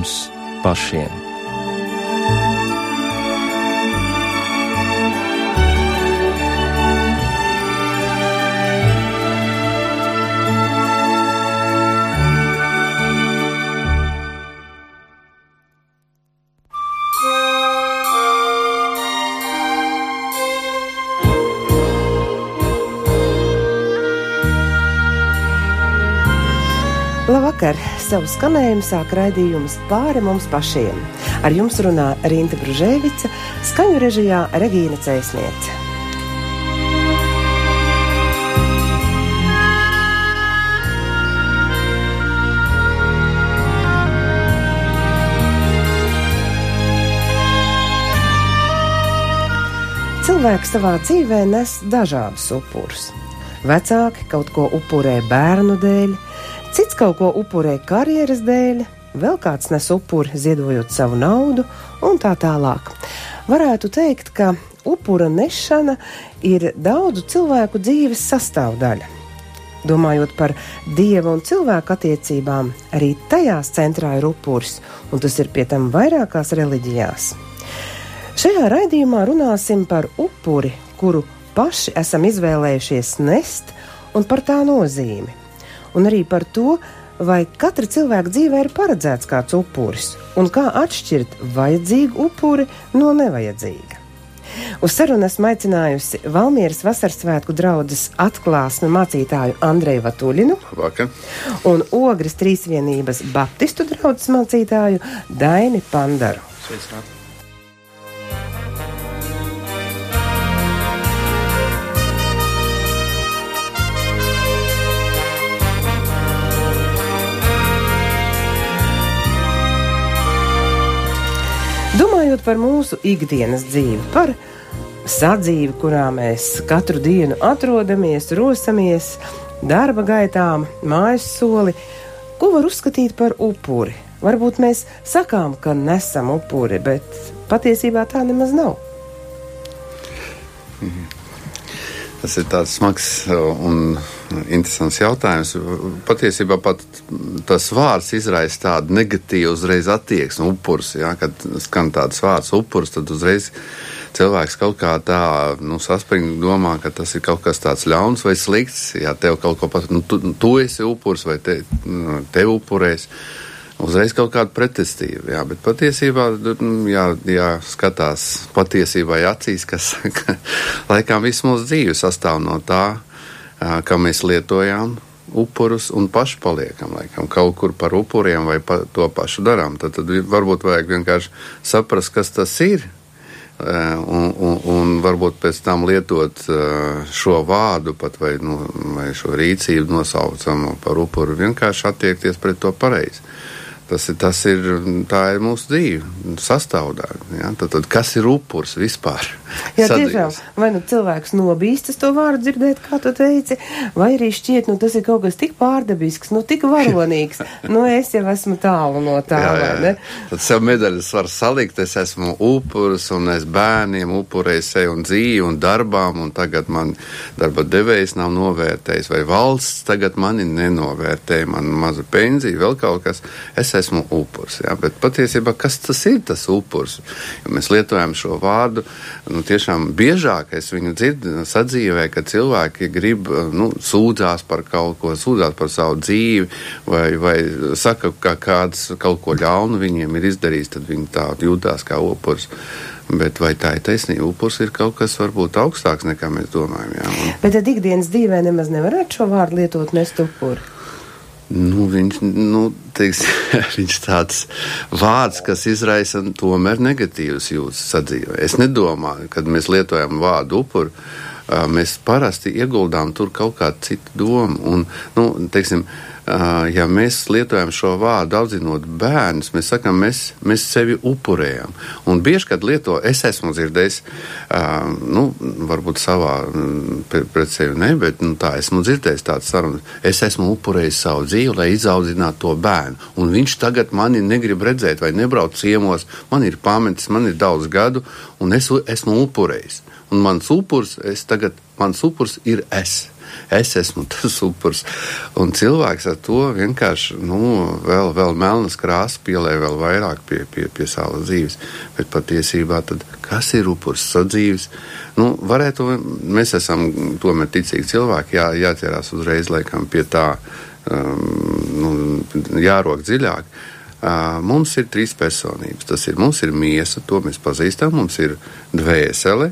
mums pašiem. Savu skanējumu sāk raidījums pāri mums pašiem. Ar jums runā Rīta Brunēvica, skaņu režijā Regīna Cēsniece. Cilvēks savā dzīvē nes dažādus upurus. Vecāki kaut ko upurē bērnu dēļ, Cits kaut ko upurē karjeras dēļ, vēl kāds nes upuri ziedojot savu naudu un tā tālāk. Varētu teikt, ka upura nešana ir daudzu cilvēku dzīves sastāvdaļa. Domājot par dieva un cilvēku attiecībām, arī tajās centrā ir upuris, un tas ir pie tam vairākās reliģijās. Šajā raidījumā runāsim par upuri, kuru paši esam izvēlējušies nest, un par tā nozīmi un arī par to, vai katra cilvēka dzīvē ir paredzēts kāds upuris un kā atšķirt vajadzīgu upuri no nevajadzīga. Uz sarunu esmu aicinājusi Valmieras vasaras svētku draugas atklāsmi mācītāju Andreju Vatuļinu Vakar. un Ogres Trīsvienības Baptistu draugas mācītāju Daini Pandaru. Sveicināti. Domājot par mūsu ikdienas dzīvi, par sadzīvi, kurā mēs katru dienu atrodamies, rosamies, darba gaitām, mājas soli, ko var uzskatīt par upuri? Varbūt mēs sakām, ka nesam upuri, bet patiesībā tā nemaz nav. Tas ir tāds smags un interesants jautājums. Patiesībā pat tas vārds izraisa tādu negatīvu uzreiz attieksmi, upurs. Ja, kad skan tāds vārds upurs, tad uzreiz cilvēks kaut kā tā nu, saspringti domā, ka tas ir kaut kas tāds ļauns vai slikts. Ja tev kaut ko pat, nu, tu, tu esi upurs vai te, nu, te upurēs. Uzreiz kaut kāda pretestība, jā, bet patiesībā, nu, jā, jā skatās patiesībai acīs, kas, ka laikam viss mūsu dzīve sastāv no tā, kā mēs lietojām upurus un paši paliekam laikam, kaut kur par upuriem vai pa, to pašu darām. Tad, tad varbūt vajag vienkārši saprast, kas tas ir. Un, un, un varbūt pēc tam lietot šo vārdu pat vai, nu, vai šo rīcību nosaucamu par upuru, vienkārši attiekties pret to pareizi. Tas ir, tas ir, tā ir mūsu dzīve, sastāvdaļa. Ja? Tad, tad kas ir upuris vispār? Jā, tiešām, vai nu cilvēks nobīstas to vārdu dzirdēt, kā tu teici, vai arī šķiet, nu tas ir kaut kas tik pārdabisks, nu tik varonīgs. nu es jau esmu tālu no tā, jā, jā. vai ne? Tad sev medaļas var salikt, es esmu upuris un es bērniem upurēju sev un dzīvi un darbām, un tagad man darba devējs nav novērtējis, vai valsts tagad mani nenovērtē, man maza pensija, vēl kaut kas. Es esmu upuris. Ja? Bet patiesībā kas tas ir tas upuris? Ja mēs lietojam šo vārdu, nu, tiešām biežāk es viņu dzirdu sadzīvē, ka cilvēki grib nu, sūdzās par kaut ko, sūdzās par savu dzīvi, vai, vai saka, ka kāds kaut ko ļaunu viņiem ir izdarījis, tad viņi tā jūtās kā upuris. Bet vai tā ir taisnība? Upurs ir kaut kas varbūt augstāks nekā mēs domājam. Jā. Bet tad ikdienas dzīvē nemaz nevarētu šo vārdu lietot nest upuri. Nu, viņš, nu, teiks, viņš tāds vārds, kas izraisa tomēr negatīvas jūtas sadzīvē. Es nedomāju, kad mēs lietojam vārdu upuru, mēs parasti ieguldām tur kaut kādu citu domu. Un, nu, teiksim, ja mēs lietojam šo vārdu audzinot bērnus, mēs sakām, mēs, mēs sevi upurējam. Un bieži, kad lieto, es esmu dzirdējis, nu, varbūt savā pret sevi ne, bet nu, tā esmu dzirdējis tādu sarunu. Es esmu upurējis savu dzīvi, lai izaudzinātu to bērnu. Un viņš tagad mani negrib redzēt vai nebrauc ciemos. Man ir pametis, man ir daudz gadu, un es esmu upurējis. Un mans upurs, es tagad mans upurs ir es. Es esmu tas upurs. Un cilvēks ar to vienkārši nu, vēl, vēl melnas krāsas pielēja vēl vairāk pie, pie, pie savas dzīves. Bet patiesībā tad kas ir upurs sadzīves? Nu, varētu, mēs esam tomēr ticīgi cilvēki, jā, jāķerās uzreiz laikam pie tā, um, nu, jārok dziļāk. Uh, mums ir trīs personības. Tas ir ir miesa, to mēs pazīstam, mums ir dvēsele,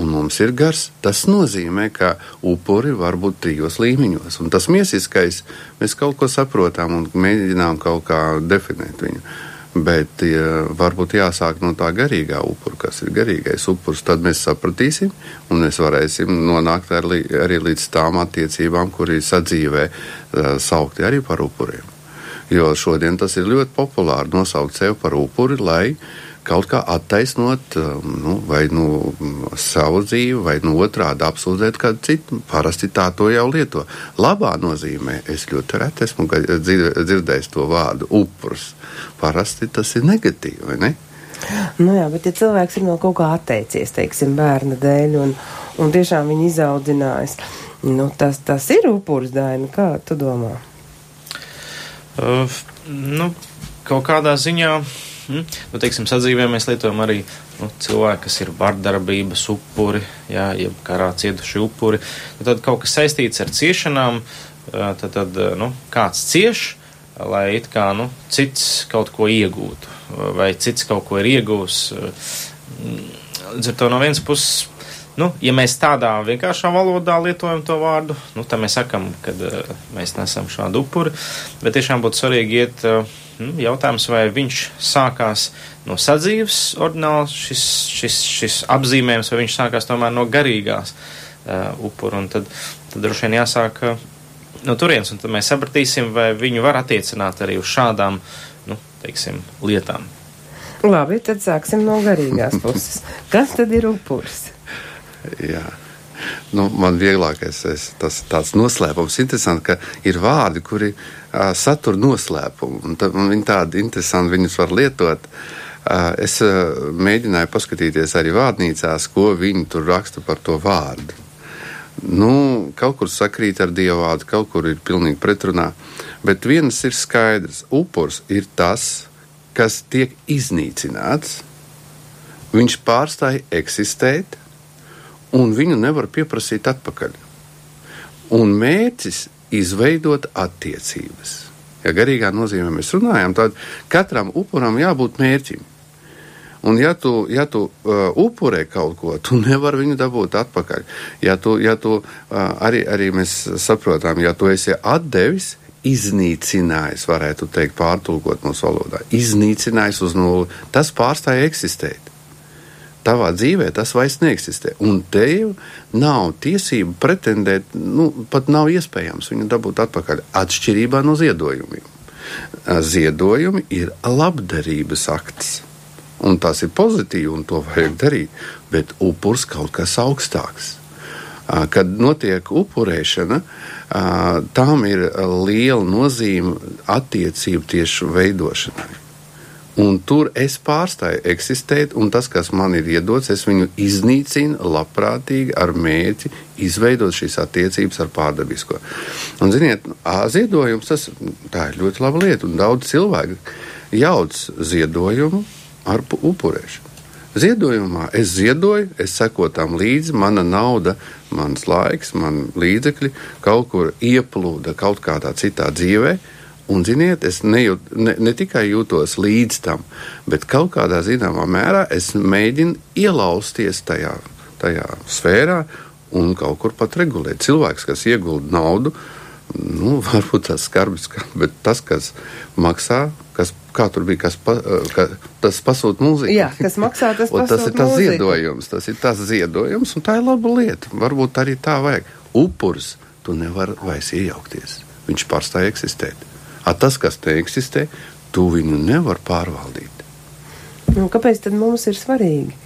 un mums ir gars. Tas nozīmē, ka upuri var būt trijos līmeņos. Un tas miesiskais, mēs kaut ko saprotam un mēģinām kaut kā definēt viņu. Bet ja, varbūt jāsāk no tā garīgā upura, kas ir garīgais upurs. Tad mēs sapratīsim, un mēs varēsim nonākt arī, arī līdz tām attiecībām, kuri sadzīvē uh, saukti arī par upuriem. Jo šodien tas ir ļoti populāri nosaukt sevi par upuri, lai uh, kaut kā attaisnot um, nu, vai nu, savu dzīvi, vai nu otrādi apsūdzēt kādu citu. Parasti tā to jau lieto. Labā nozīmē es ļoti reti esmu dzirdējis to vārdu upurs. Parasti tas ir negatīvi, vai ne? Nu jā, bet ja cilvēks ir no kaut kā atteicies, teiksim, bērna dēļ, un, un tiešām viņu izaudzinājis, nu, tas, tas ir upurs daina. Kā tu domā? Uh, nu, kaut kādā ziņā Mm. Nu, teiksim, sadzīvē mēs lietojam arī nu, cilvēki, kas ir vardarbības upuri, jā, jeb karā cietuši upuri. Nu, tad kaut kas saistīts ar ciešanām, tad, tad nu, kāds cieš, lai it kā nu, cits kaut ko iegūtu, vai cits kaut ko ir iegūs. Līdz ar to no vienas puses Nu, ja mēs tādā vienkāršā valodā lietojam to vārdu, nu, tad mēs sakam, ka uh, mēs nesam šādu upuri. Bet tiešām būtu svarīgi iet uh, nu, jautājums, vai viņš sākās no sadzīves ordināls, šis, šis, šis apzīmējums, vai viņš sākās tomēr no garīgās uh, upura. Un tad, tad droši vien jāsāk uh, no turienes, un tad mēs sapratīsim, vai viņu var attiecināt arī uz šādām, nu, teiksim, lietām. Labi, tad sāksim no garīgās puses. Kas tad ir upuris? Jā. Nu, man vieglākais ir tas tāds noslēpums. Interesanti, ka ir vārdi, kuri uh, satur noslēpumu. Un tad, un viņi tādi interesanti, viņus var lietot. Uh, es uh, mēģināju paskatīties arī vārnīcās, ko viņi tur raksta par to vārdu. Nu, kaut kur sakrīt ar dievu vārdu, kaut kur ir pilnīgi pretrunā. Bet viens ir skaidrs. Upurs ir tas, kas tiek iznīcināts. Viņš pārstāja eksistēt, un viņu nevar pieprasīt atpakaļ. Un mērķis izveidot attiecības. Ja garīgā nozīmē mēs runājam, tad katram upuram jābūt mērķim. Un, ja tu, ja tu uh, upurē kaut ko, tu nevari viņu dabūt atpakaļ. Ja tu, ja tu uh, arī, arī mēs saprotam, ja tu esi atdevis, iznīcinājis, varētu teikt, pārtulkot mūsu valodā, iznīcinājis uz nulli, tas pārstāja eksistēt tavā dzīvē tas vairs neeksistē. Un tev nav tiesību pretendēt, nu, pat nav iespējams viņu dabūt atpakaļ atšķirībā no ziedojumiem. Ziedojumi ir labdarības akts. Un tas ir pozitīvi, un to vajag darīt. Bet upurs kaut kas augstāks. Kad notiek upurēšana, tam ir liela nozīme attiecību tieši veidošanai. Un tur es pārstāju eksistēt, un tas, kas man ir iedots, es viņu iznīcinu labprātīgi ar mērķi izveidot šīs attiecības ar pārdabisko. Un, ziniet, ziedojums tas ir ļoti laba lieta, un daudz cilvēku jauc ziedojumu ar upurēšanu. Ziedojumā es ziedoju, es sekoju tam līdzi, mana nauda, mans laiks, man līdzekļi kaut kur ieplūda kaut kādā citā dzīvē, Un, ziniet, es nejūt, ne, ne tikai jūtos līdz tam, bet kaut kādā zināmā mērā es mēģinu ielausties tajā, tajā sfērā un kaut kur pat regulēt. Cilvēks, kas iegulda naudu, nu, varbūt tas skarbs, bet tas, kas maksā, kas, kā tur bija, kas, pa, ka, tas pasūta mūziku. Jā, kas maksā, tas pasūta Tas ir tas mūziku. ziedojums, tas ir tas ziedojums, un tā ir laba lieta. Varbūt arī tā vajag. Upurs, tu nevari vairs iejaukties. Viņš pārstāja eksistēt. A tas, kas te eksistē, tu viņu nevar pārvaldīt. Nu, kāpēc tad mums ir svarīgi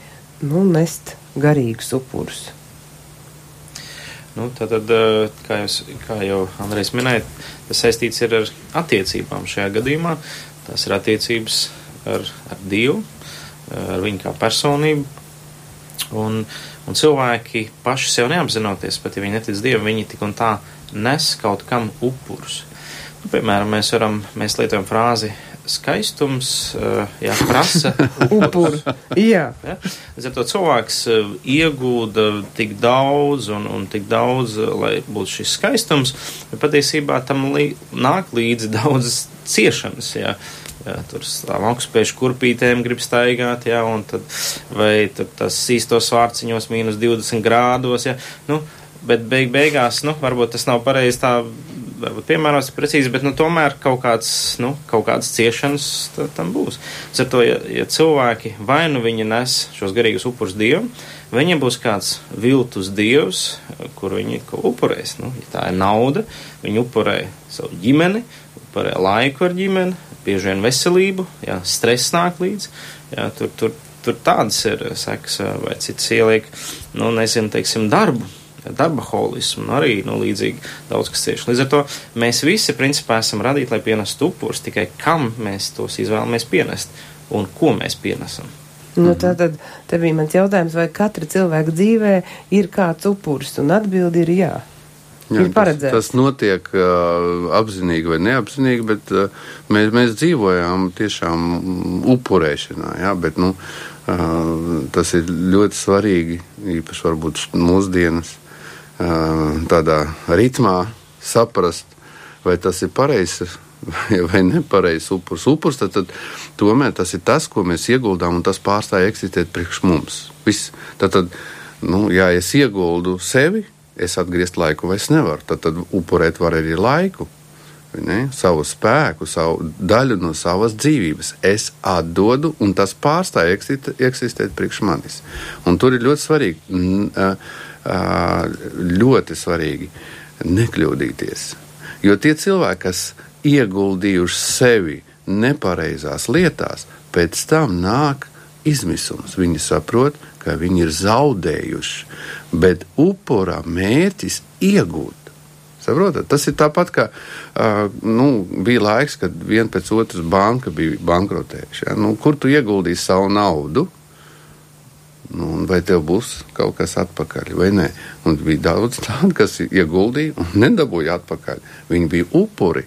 nu, nest garīgus upurus? Nu, tad, tad, eh, kā, jūs, kā jau Andrejs minēja, tas saistīts ar attiecībām šajā gadījumā. Tas ir attiecības ar, ar Dievu, ar viņu kā personību. Un, un cilvēki paši sev neapzinoties, pat ja viņi netic Dievam, viņi tik un tā nes kaut kam upurus. Nu, piemēram, mēs varam, mēs lietojam frāzi skaistums, uh, jā, prasa upuru. jā. Ja? Līdz ar to cilvēks uh, iegūda tik daudz un, un tik daudz, uh, lai būtu šis skaistums, bet patiesībā tam lī, nāk līdzi daudzas ciešanas, jā. Jā, tur stāv augstspēju kurpītēm, grib staigāt, jā, un tad, vai tur tas īstos vārciņos mīnus 20 grādos, jā. Nu, bet beig beigās, nu, varbūt tas nav pareizi tā varbūt piemērots precīzi, bet nu, tomēr kaut, kāds, nu, kaut kādas ciešanas tam būs. Ar to, ja, ja cilvēki vai nu viņi nes šos garīgus upurus dievam, viņiem būs kāds viltus dievs, kur viņi upurēs. Nu, ja tā ir nauda, viņi upurē savu ģimeni, upurē laiku ar ģimeni, bieži vien veselību, jā, stress nāk līdzi. Jā, tur, tur, tur tādas ir sekas, vai cits ieliek, nu, nezinu, teiksim, darbu darba holismu, un arī nu, līdzīgi daudz kas cieši. Līdz ar to mēs visi principā esam radīti, lai pienestu upurus, tikai kam mēs tos izvēlamies pienest un ko mēs pienesam. Nu, tā tad te bija mans jautājums, vai katra cilvēka dzīvē ir kāds upuris, un atbildi ir jā. Jā, ir tas, tas notiek uh, apzinīgi vai neapzinīgi, bet uh, mēs, mēs dzīvojam tiešām upurēšanā. Jā, bet, nu, uh, tas ir ļoti svarīgi, īpaši varbūt mūsdienas tādā ritmā saprast, vai tas ir pareizs vai nepareizs upurs. Upurs tad, tad tomēr tas ir tas, ko mēs ieguldām, un tas pārstāja eksistēt priekš mums. Viss. Tad, tad nu, ja es ieguldu sevi, es atgriezt laiku vairs nevaru. Tad, tad upurēt var arī laiku. Ne? Savu spēku, savu daļu no savas dzīvības. Es atdodu, un tas pārstāja eksistēt, eksistēt priekš manis. Un tur ir ļoti svarīgi. N, uh, ļoti svarīgi nekļūdīties. Jo tie cilvēki, kas ieguldījuši sevi nepareizās lietās, pēc tam nāk izmisums. Viņi saprot, ka viņi ir zaudējuši, bet upura mērķis iegūt. Saprotat? Tas ir tāpat, kā uh, nu, bija laiks, kad viena pēc otras banka bija bankrotējuši. Ja? Nu, kur tu ieguldīji savu naudu? Nu, vai tev būs kaut kas atpakaļ, vai nē? Un bija daudz tādu, kas ieguldīja un nedabūja atpakaļ. Viņi bija upuri.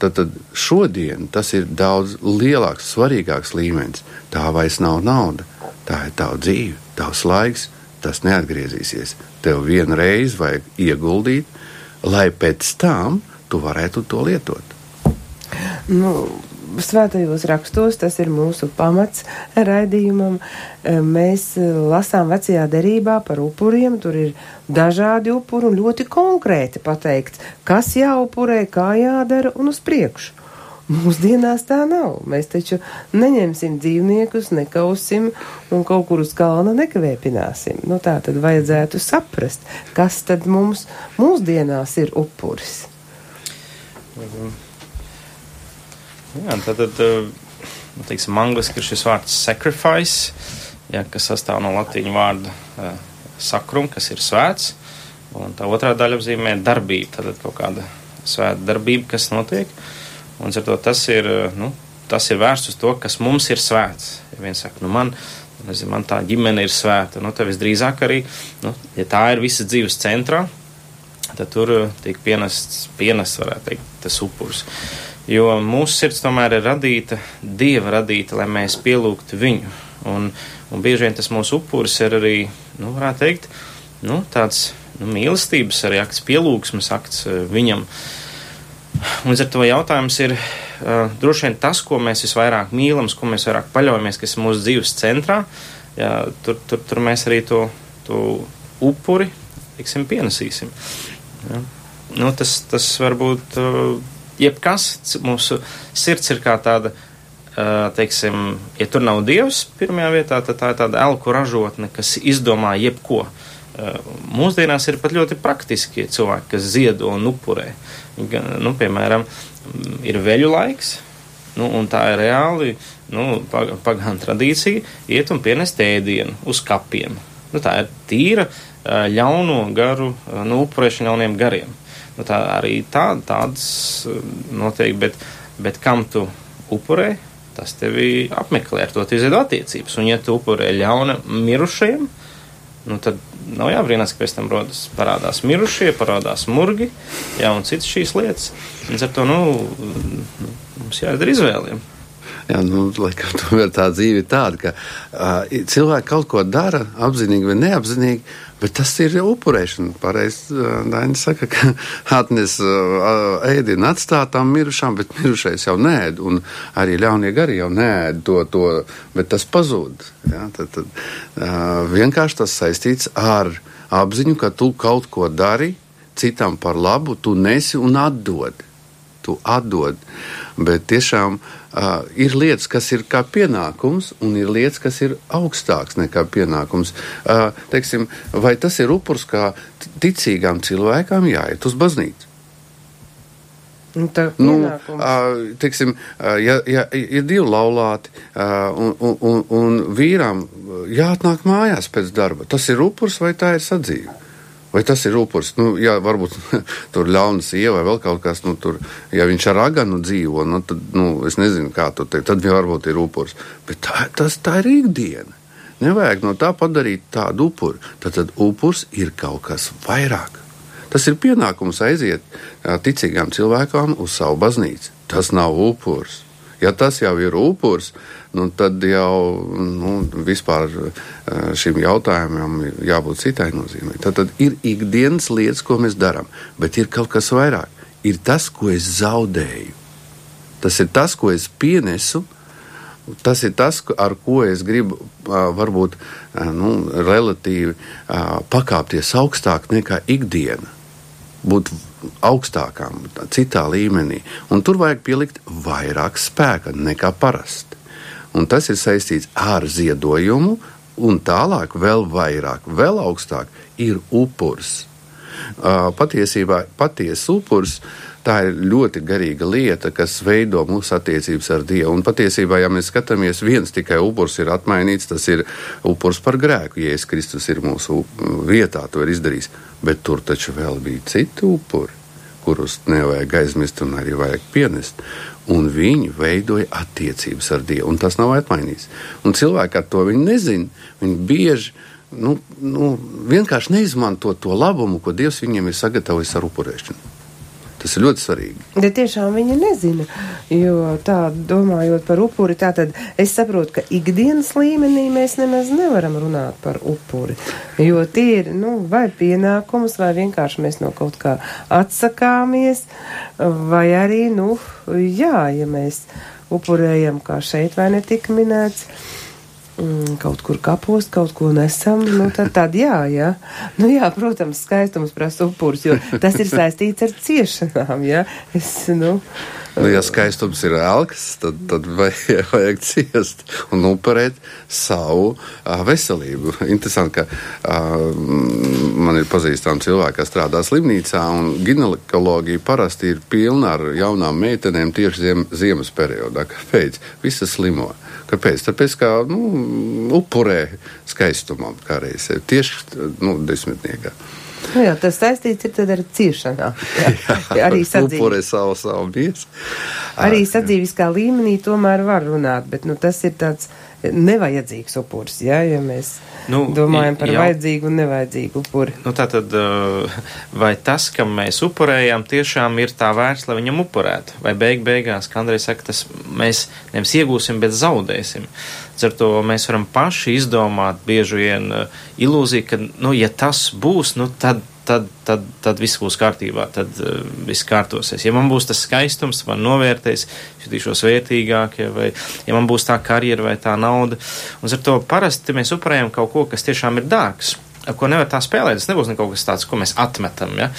Tad, tad šodien tas ir daudz lielāks, svarīgāks līmenis. Tā vairs nav nauda. Tā ir tava dzīve, tavs laiks. Tas neatgriezīsies. Tev vienreiz vajag ieguldīt, lai pēc tam tu varētu to lietot. Nu, svētajos rakstos, tas ir mūsu pamats raidījumam. Eh, mēs eh, lasām vecajā derībā par upuriem, tur ir dažādi upuri un ļoti konkrēti pateikts, kas jāupurē, kā jādara un uz priekšu. Mūsdienās tā nav. Mēs taču neņemsim dzīvniekus, nekausim un kaut kur uz kalna nekavēpināsim. Nu, tā tad vajadzētu saprast, kas tad mums mūsdienās ir upuris. Mhm. Jā, tad, tad eh, nu, teiksim, angliski ir šis vārds sacrifice, jā, kas sastāv no latīņu vārda uh, sakrum, kas ir svēts, un tā otrā daļa apzīmē darbību, tad kaut kāda svēta darbība, kas notiek, un ar to tas ir, eh, nu, tas ir vērsts uz to, kas mums ir svēts. Ja viens saka, nu man, nezinu, man tā ģimene ir svēta, nu tev visdrīzāk arī, nu, ja tā ir visa dzīves centrā, tad tur tiek pienests, pienests, varētu teikt, tas upurs. Uh, Jo mūsu sirds tomēr ir radīta, dieva radīta, lai mēs pielūgtu viņu. Un, un bieži vien tas mūsu upuris ir arī, nu, varētu teikt, nu, tāds nu, mīlestības arī akts, pielūgsmes akts uh, viņam. Un ar to jautājums ir uh, droši vien tas, ko mēs visvairāk mīlam, ko mēs vairāk paļaujamies, kas ir mūsu dzīves centrā. Jā, tur, tur, tur mēs arī to, to upuri, tiksim, pienesīsim. Ja. Nu, tas, tas varbūt. Uh, jebkas, mūsu sirds ir kā tāda, teiksim, ja tur nav dievs pirmajā vietā, tad tā ir tāda elku ražotne, kas izdomā jebko. Mūsdienās ir pat ļoti praktiski cilvēki, kas ziedo un upurē. Nu, piemēram, ir veļu laiks, nu, un tā ir reāli nu, pagāna tradīcija iet un pienest ēdienu uz kapiem. Nu, tā ir tīra ļauno garu, nu, upurēšana ļauniem gariem. Nu, tā arī tā, tādas eh, notiek, bet, bet kam tu upurē? tas tevi apmeklē, ar to izveido attiecības. Un, ja tu upurē ļauna mirušajiem, nu, tad nav jābrīnās, ka pēc tam rodas parādās mirušie, parādās murgi, jā, un citas šīs lietas. Līdz ar to, nu, mums jāizdara izvēlēm. Jā, nu, laikam, tomēr tā dzīve ir tāda, ka uh, cilvēki kaut ko dara, apzinīgi vai neapzinīgi, bet tas ir upurēšana. Pareizi Daina saka, ka atnes ēdienu atstāt tam mirušām, bet mirušais jau nēd, un arī ļaunie gari jau nēd to, to bet tas pazūd. Jā, tad, tad, vienkārši tas saistīts ar apziņu, ka tu kaut ko dari citam par labu, tu nesi un atdod. Tu atdod. Bet tiešām uh, ir lietas, kas ir kā pienākums, un ir lietas, kas ir augstāks nekā pienākums. Uh, teiksim, vai tas ir upurs, kā ticīgām cilvēkām jāiet uz baznīcu? Nu, nu, uh, teiksim, uh, ja, ja ir divi laulāti, uh, un, un, un, un vīram jāatnāk mājās pēc darba, tas ir upurs vai tā ir sadzīve? Vai tas ir upuris? Nu, jā, varbūt tur ļauna sieva vai vēl kaut kas, nu, tur, ja viņš ar aganu dzīvo, nu, tad, nu, es nezinu, kā to teikt, tad varbūt ir upuris. Bet tā, tas, tā ir ikdiena. Nevajag no tā padarīt tādu upuri. Tad, tad upurs ir kaut kas vairāk. Tas ir pienākums aiziet ticīgām cilvēkām uz savu baznīcu. Tas nav upurs. Ja tas jau ir upuris, nu, tad jau nu, vispār eh, šim jautājumam jābūt citai nozīmei. Tad, tad ir ikdienas lietas, ko mēs darām, bet ir kaut kas vairāk. Ir tas, ko es zaudēju. Tas ir tas, ko es pienesu. Tas ir tas, ar ko es gribu varbūt nu, relatīvi pakāpties augstāk nekā ikdiena. Būt augstākām, citā līmenī. Un tur vajag pielikt vairāk spēka nekā parasti un tas ir saistīts ar ziedojumu, un tālāk, vēl vairāk, vēl augstāk, ir upurs. Patiesībā patiesa upurs tā ir ļoti garīga lieta, kas veido mūsu attiecības ar Dievu. Un patiesībā, ja mēs skatāmies, viens tikai upurs ir atmainīts, tas ir upurs par grēku. Jēzus Kristus ir mūsu vietā, to ir izdarījis. Bet tur taču vēl bija citi upuri, kurus nevajag aizmirst un arī vajag pienest un viņi veidoja attiecības ar Dievu. Tas nav atmainīts. Un cilvēki ar to nezina. Viņi bieži nu, nu, vienkārši neizmanto to labumu, ko Dievs viņiem ir sagatavojis ar upurēšanu. Tas ir ļoti svarīgi. Bet tiešām viņi nezina, jo tā domājot par upuri, tā tad es saprotu, ka ikdienas līmenī mēs nemaz nevaram runāt par upuri, jo tie ir, nu, vai pienākums, vai vienkārši mēs no kaut kā atsakāmies, vai arī, nu, jā, ja mēs upurējam, kā šeit vai netika minēts, mm, kaut kur kapos, kaut ko nesam, nu tad, tad jā, jā. Nu jā, protams, skaistums prasa upurs, jo tas ir saistīts ar ciešanām, jā. Es, nu. Nu, ja skaistums ir elks, tad, tad vajag ciest un upurēt savu uh, veselību. Interesanti, ka uh, man ir pazīstami cilvēki, kas strādā slimnīcā, un ginekoloģija parasti ir pilna ar jaunām meitenēm tieši ziem, ziemas periodā. Kāpēc? Visas slimo. Uh, Kāpēc? Tāpēc, ka nu, upurē skaistumam kādreiz tieši nu, desmitniekā. Nu jā, tas saistīts ar ciešanām. Jā, jā, arī sadzīvē savu, savu. Arī sadzīviskā līmenī tomēr var runāt, bet nu, tas ir tāds nevajadzīgs upuris, ja, ja mēs nu, domājam par jau, vajadzīgu un nevajadzīgu upuri. Nu, tātad, vai tas, kam mēs upurējam, tiešām ir tā vērts, lai viņam upurētu? Vai beig beigās, kā Andrejs saka, tas mēs nevis iegūsim, bet zaudēsim? Ar to mēs varam paši izdomāt bieži vien ilūziju, ka, nu, ja tas būs, nu, tad tad, tad, tad viss būs kārtībā, tad uh, viss kārtosies. Ja man būs tas skaistums, man novērtēs, jutīšos vērtīgāk, ja, vai ja man būs tā karjera vai tā nauda. Un ar to parasti mēs upurējam kaut ko, kas tiešām ir dārgs, ar ko nevar tā spēlēt. Tas nebūs kaut kas tāds, ko mēs atmetam. Ja?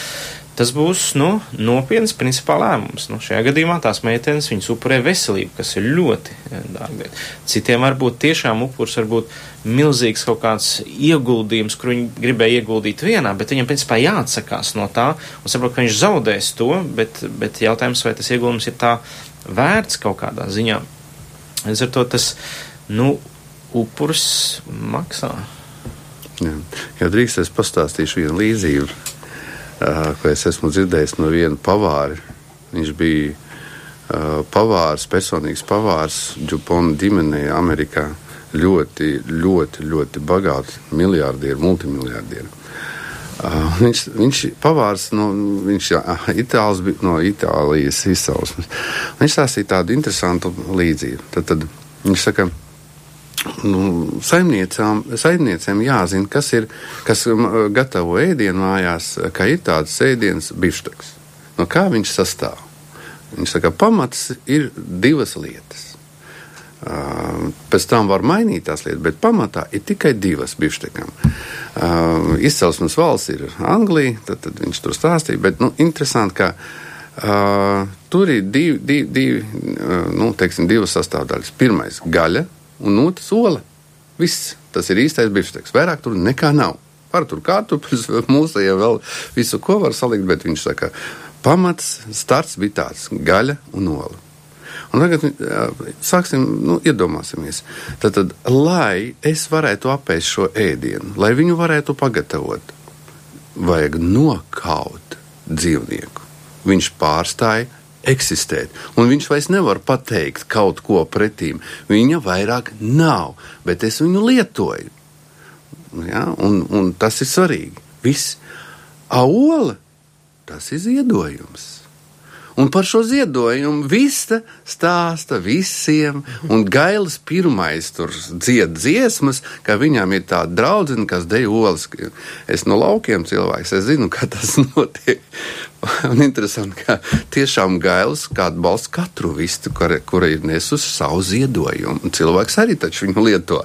Tas būs nu, nopietns principā lēmums. Nu, šajā gadījumā tās meitenes viņas upurē veselību, kas ir ļoti eh, dārga. Citiem varbūt tiešām upurs var būt milzīgs kaut kāds ieguldījums, kur viņi gribēja ieguldīt vienā, bet viņam principā jāatsakās no tā un saprot, ka viņš zaudēs to, bet, bet jautājums, vai tas ieguldījums ir tā vērts kaut kādā ziņā. Līdz ar to tas, nu, upurs maksā. Jā, ja drīkst, es pastāstīšu vienu līdzību ko es esmu dzirdējis no viena pavāra. Viņš bija pavārs, personīgs pavārs Džupona ģimenē Amerikā. Ļoti, ļoti, ļoti bagāti miljardieri, multimiljardieri. Uh, viņš, viņš pavārs no, viņš, itāls, no Itālijas izcelsmes. Viņš stāstīja tādu interesantu līdzību. Tad, tad viņš saka, nu, saimniecēm jāzina, kas ir, kas gatavo ēdienu mājās, ka ir tāds ēdiens bišteks. No kā viņš sastāv? Viņš saka, pamats ir divas lietas. Uh, pēc tam var mainīt tās lietas, bet pamatā ir tikai divas bifštekam. Uh, izcelsmes valsts ir Anglija, tad, tad viņš tur stāstīja, bet nu, interesanti, ka uh, tur ir divi, divi, divi, nu, teiksim, divas sastāvdaļas. Pirmais - gaļa, un otrs - ola. Viss tas ir īstais bifšteks. Vairāk tur nekā nav. Var tur kārtupeļus, mūsējā vēl visu, ko var salikt, bet viņš saka, pamats, starts bija tāds - gaļa un ola. Un tagad sāksim, nu, iedomāsimies. Tad, tad, lai es varētu apēst šo ēdienu, lai viņu varētu pagatavot, vajag nokaut dzīvnieku. Viņš pārstāja eksistēt, un viņš vairs nevar pateikt kaut ko pretīm. Viņa vairāk nav, bet es viņu lietoju. Ja? Un, un tas ir svarīgi. Viss. Aola, tas ir ziedojums. Un par šo ziedojumu vista stāsta visiem, un Gailis pirmais tur dzied dziesmas, ka viņam ir tāda draudzene, kas dejo olas. Es no laukiem cilvēks, es zinu, kā tas notiek. Un interesanti, ka tiešām Gailis kādu balstu katru vistu, kura, kura ir nesusi savu ziedojumu. Un cilvēks arī taču viņu lieto.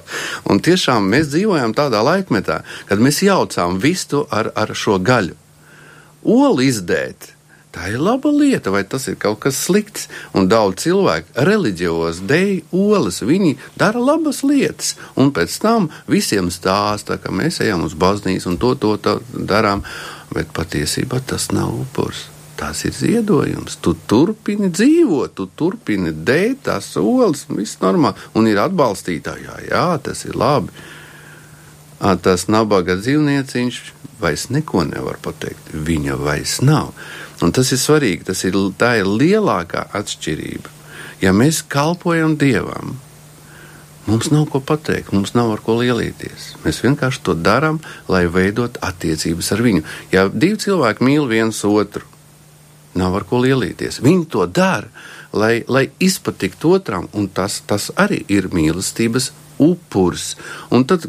Un tiešām mēs dzīvojam tādā laikmetā, kad mēs jaucām vistu ar, ar šo gaļu. Olu izdēt tā ir laba lieta, vai tas ir kaut kas slikts. Un daudz cilvēku reliģijos dēļ olas, viņi dara labas lietas, un pēc tam visiem stāsta, ka mēs ejam uz baznīcu un to, to, to darām, bet patiesībā tas nav upurs. Tas ir ziedojums. Tu turpini dzīvot, tu turpini dēt tās olas, viss normāli, un ir atbalstītāji. Jā, tas ir labi. Tas nabaga dzīvnieciņš vairs neko nevar pateikt. Viņa vairs nav. Un tas ir svarīgi, tas ir, tā ir lielākā atšķirība. Ja mēs kalpojam Dievam, mums nav ko pateikt, mums nav ar ko lielīties. Mēs vienkārši to darām, lai veidot attiecības ar viņu. Ja divi cilvēki mīl viens otru, nav ar ko lielīties. Viņi to dara, lai, lai izpatiktu otram, un tas, tas arī ir mīlestības upuris. Un tad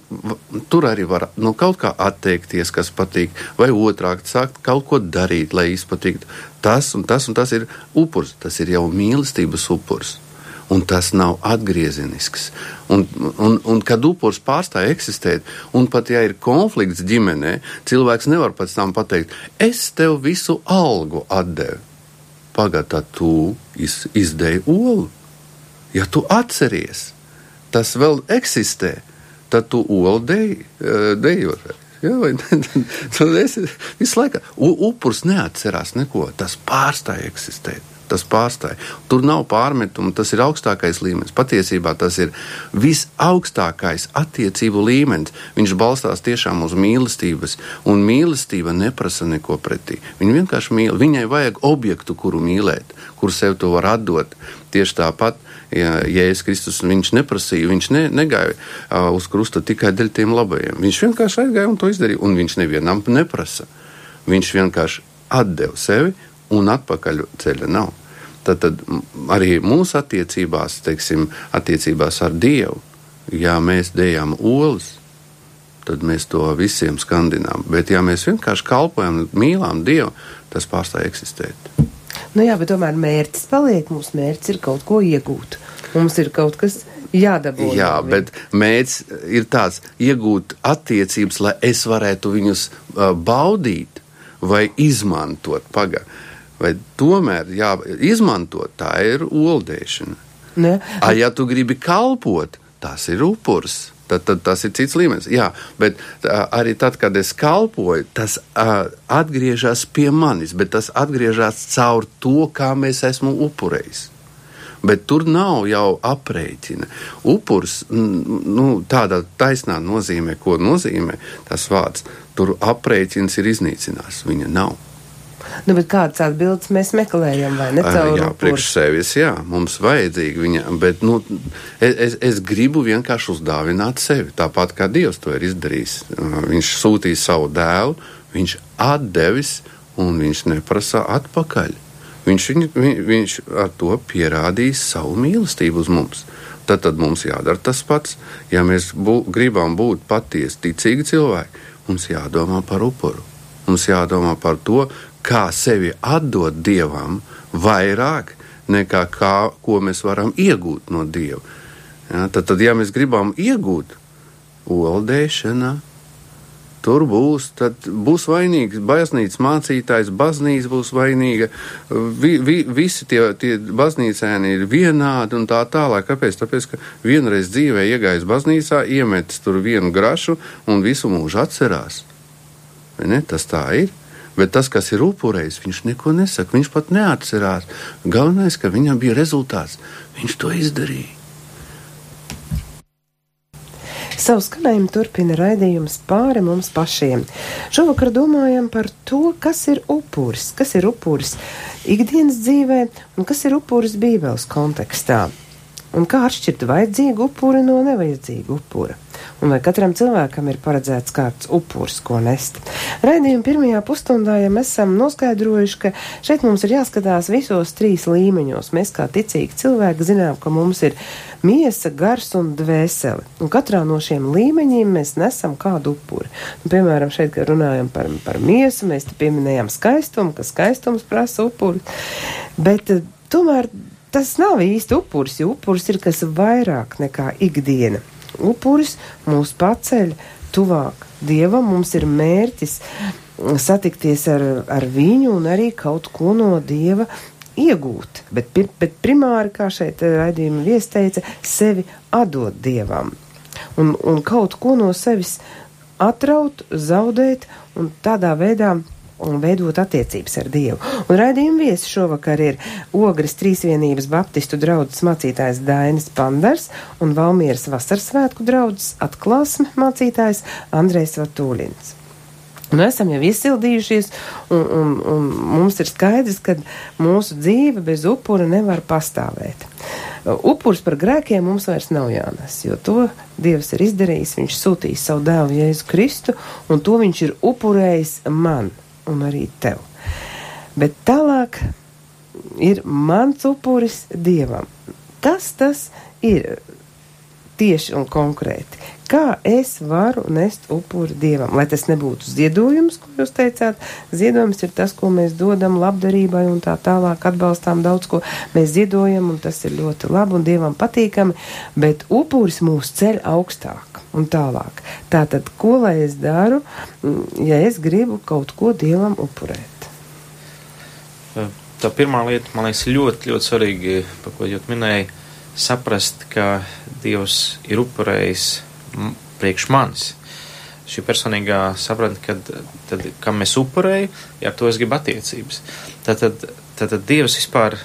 tur arī var nu, kaut kā atteikties, kas patīk, vai otrādi sākt kaut ko darīt, lai izpatiktu. Tas un tas un tas ir upuris. Tas ir jau mīlestības upuris. Un tas nav atgriezenisks. Un, un, un kad upuris pārstāja eksistēt, un pat ja ir konflikts ģimenē, cilvēks nevar pēc tam pateikt, es tev visu algu atdevu. Pagadā tu iz, izdēji olu. Ja tu atceries, tas vēl eksistē, tad tu olu deji, dejot. Ja, vai, tad es visu laiku upurs neatcerās neko, tas pārstāja eksistēt tas pārstāja. Tur nav pārmetumu, tas ir augstākais līmenis. Patiesībā tas ir visaugstākais attiecību līmenis. Viņš balstās tiešām uz mīlestības, un mīlestība neprasa neko pretī. Viņa vienkārši mīl. Viņai vajag objektu, kuru mīlēt, kuru sev to var atdot. Tieši tāpat, ja Jēzus Kristus viņš neprasīja, viņš ne, negāja uz krusta tikai dēļ tiem labajiem. Viņš vienkārši aizgāja un to izdarīja, un viņš nevienam neprasa. Viņš vienkārši atdeva sevi un atpakaļ ceļa nav. Tad, tad arī mūsu attiecībās, teiksim, attiecībās ar Dievu, ja mēs dejam olas, tad mēs to visiem skandinām. Bet, ja mēs vienkārši kalpojam, mīlām Dievu, tas pārstāj eksistēt. Nu jā, bet tomēr mērķis paliek. Mūsu mērķis ir kaut ko iegūt. Mums ir kaut kas jādabū. Jā, bet mērķis ir tāds - iegūt attiecības, lai es varētu viņus uh, baudīt vai izmantot. Pagaidām vai tomēr jā, izmantot, tā ir oldēšana. Ne? A, ja tu gribi kalpot, tas ir upurs. Tad, tad tas ir cits līmenis. Jā, bet uh, arī tad, kad es kalpoju, tas uh, atgriežas pie manis, bet tas atgriežas caur to, kā mēs esmu upurējis. Bet tur nav jau aprēķina. Upurs, nu, tādā taisnā nozīmē, ko nozīmē tas vārds, tur aprēķins ir iznīcinās. Viņa nav. Nu, bet kādas atbildes mēs meklējam, vai ne? Caur jā, priekš sevis, jā, mums vajadzīga viņa, bet, nu, es, es, gribu vienkārši uzdāvināt sevi, tāpat kā Dievs to ir izdarījis. Viņš sūtīja savu dēlu, viņš atdevis, un viņš neprasa atpakaļ. Viņš, viņ, viņ, viņš ar to pierādījis savu mīlestību uz mums. Tad, tad mums jādara tas pats. Ja mēs bū, gribam būt patiesi ticīgi cilvēki, mums jādomā par upuru. Mums jādomā par to, kā sevi atdot dievam vairāk nekā kā, ko mēs varam iegūt no dieva. Ja, tad, tad, ja mēs gribam iegūt oldēšanā, tur būs, būs vainīgs baznīcas mācītājs, baznīca būs vainīga, vi, vi, visi tie, tie baznīcēni ir vienādi un tā tālāk. Kāpēc? Tāpēc, ka vienreiz dzīvē iegājis baznīcā, iemetis tur vienu grašu un visu mūžu atcerās. Ne? Tas tā ir. Bet tas, kas ir upurējis, viņš neko nesaka. Viņš pat neatcerās. Galvenais, ka viņam bija rezultāts. Viņš to izdarīja. Savu skanējumu turpina raidījums pāri mums pašiem. Šovakar domājam par to, kas ir upuris, kas ir upuris ikdienas dzīvē un kas ir upuris Bībeles kontekstā. Un kā atšķirt vajadzīgu upuri no nevajadzīga upura? Un vai katram cilvēkam ir paredzēts kāds upurs, ko nest. Raidījuma pirmajā pusstundā ja mēs esam noskaidrojuši, ka šeit mums ir jāskatās visos trīs līmeņos. Mēs kā ticīgi cilvēki zinām, ka mums ir miesa, gars un dvēsele. Un katrā no šiem līmeņiem mēs nesam kādu upuri. Un, piemēram, šeit, kad runājam par, par miesu, mēs te pieminējām skaistumu, ka skaistums prasa upuri. Bet eh, tomēr tas nav īsti upuris, jo upuris ir kas vairāk nekā ikdiena upuris mūs paceļ tuvāk dievam, mums ir mērķis satikties ar, ar viņu un arī kaut ko no dieva iegūt. Bet, bet primāri, kā šeit raidījuma viesteica, sevi atdot dievam. Un, un kaut ko no sevis atraut, zaudēt un tādā veidā un veidot attiecības ar Dievu. Un raidījuma viesi šovakar ir Ogres Trīsvienības Baptistu draudzes mācītājs Dainis Pandars un Valmieras Vasarsvētku draudzes atklāsme mācītājs Andrejs Vatūlins. Nu, esam jau iesildījušies, un, un, un mums ir skaidrs, ka mūsu dzīve bez upura nevar pastāvēt. Upurs par grēkiem mums vairs nav jānes, jo to Dievs ir izdarījis. Viņš sūtīs savu dēlu Jēzu Kristu, un to viņš ir upurējis man un arī tev. Bet tālāk ir mans upuris dievam. Kas tas ir tieši un konkrēti? Kā es varu nest upuri dievam, lai tas nebūtu ziedojums, ko jūs teicāt? Ziedojums ir tas, ko mēs dodam labdarībai un tā tālāk atbalstām daudz ko. Mēs ziedojam un tas ir ļoti labi un dievam patīkami, bet upuris mūs ceļ augstāk un tālāk. Tātad, ko lai es daru, ja es gribu kaut ko dievam upurēt? Tā pirmā lieta, man liekas, ļoti, ļoti svarīgi, par ko jūs minējāt, saprast, ka Dievs ir upurējis priekš manis. Šī personīgā sapratne, ka tad, kam es upurēju, ja to es gribu attiecības. Tad, tad, tad, tad Dievs vispār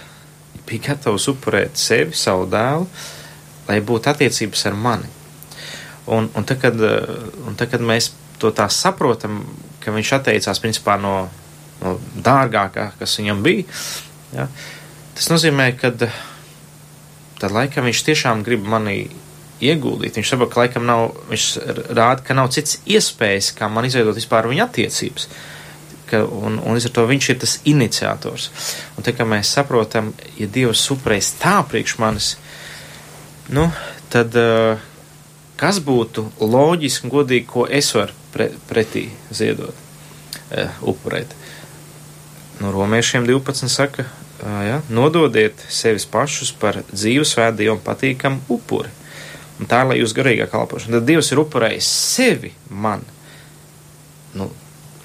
bija gatavs upurēt sevi, savu dēlu, lai būtu attiecības ar mani. Un, un, tad, kad, un tad, kad mēs to tā saprotam, ka viņš atteicās principā no, no dārgākā, kas viņam bija, ja, tas nozīmē, ka tad laikam viņš tiešām grib mani ieguldīt. Viņš saprot, ka laikam nav, viņš rāda, ka nav cits iespējas, kā man izveidot vispār viņa attiecības. Ka, un, un līdz ar to viņš ir tas iniciators. Un tā kā mēs saprotam, ja Dievs suprēs tā priekš manis, nu, tad uh, kas būtu loģiski un godīgi, ko es varu pre, pretī ziedot, uh, upurēt. No romiešiem 12 saka, ja, nododiet sevis pašus par dzīvesvēdi un patīkamu upuri. Un tā ir, lai jūs garīgā kalpošana. Tad Dievs ir upurējis sevi man. Nu,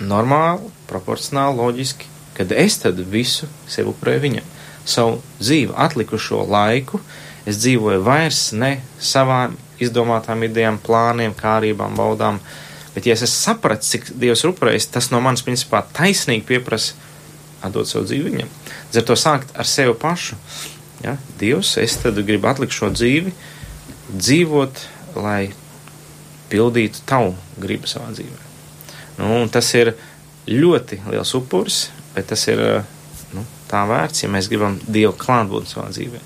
normāli, proporcionāli, loģiski, kad es tad visu sev upurēju viņam. Savu dzīvi atlikušo laiku es dzīvoju vairs ne savām izdomātām idejām, plāniem, kārībām, baudām. Bet, ja es sapratu, cik Dievs ir upurējis, tas no manis principā taisnīgi pieprasa atdot savu dzīvi viņam. Līdz ar to sākt ar sevi pašu. Ja? Dievs, es tad gribu atlikt šo dzīvi, dzīvot, lai pildītu tavu gribu savā dzīvē. Nu, tas ir ļoti liels upuris, bet tas ir nu, tā vērts, ja mēs gribam Dievu klātbūtni savā dzīvē.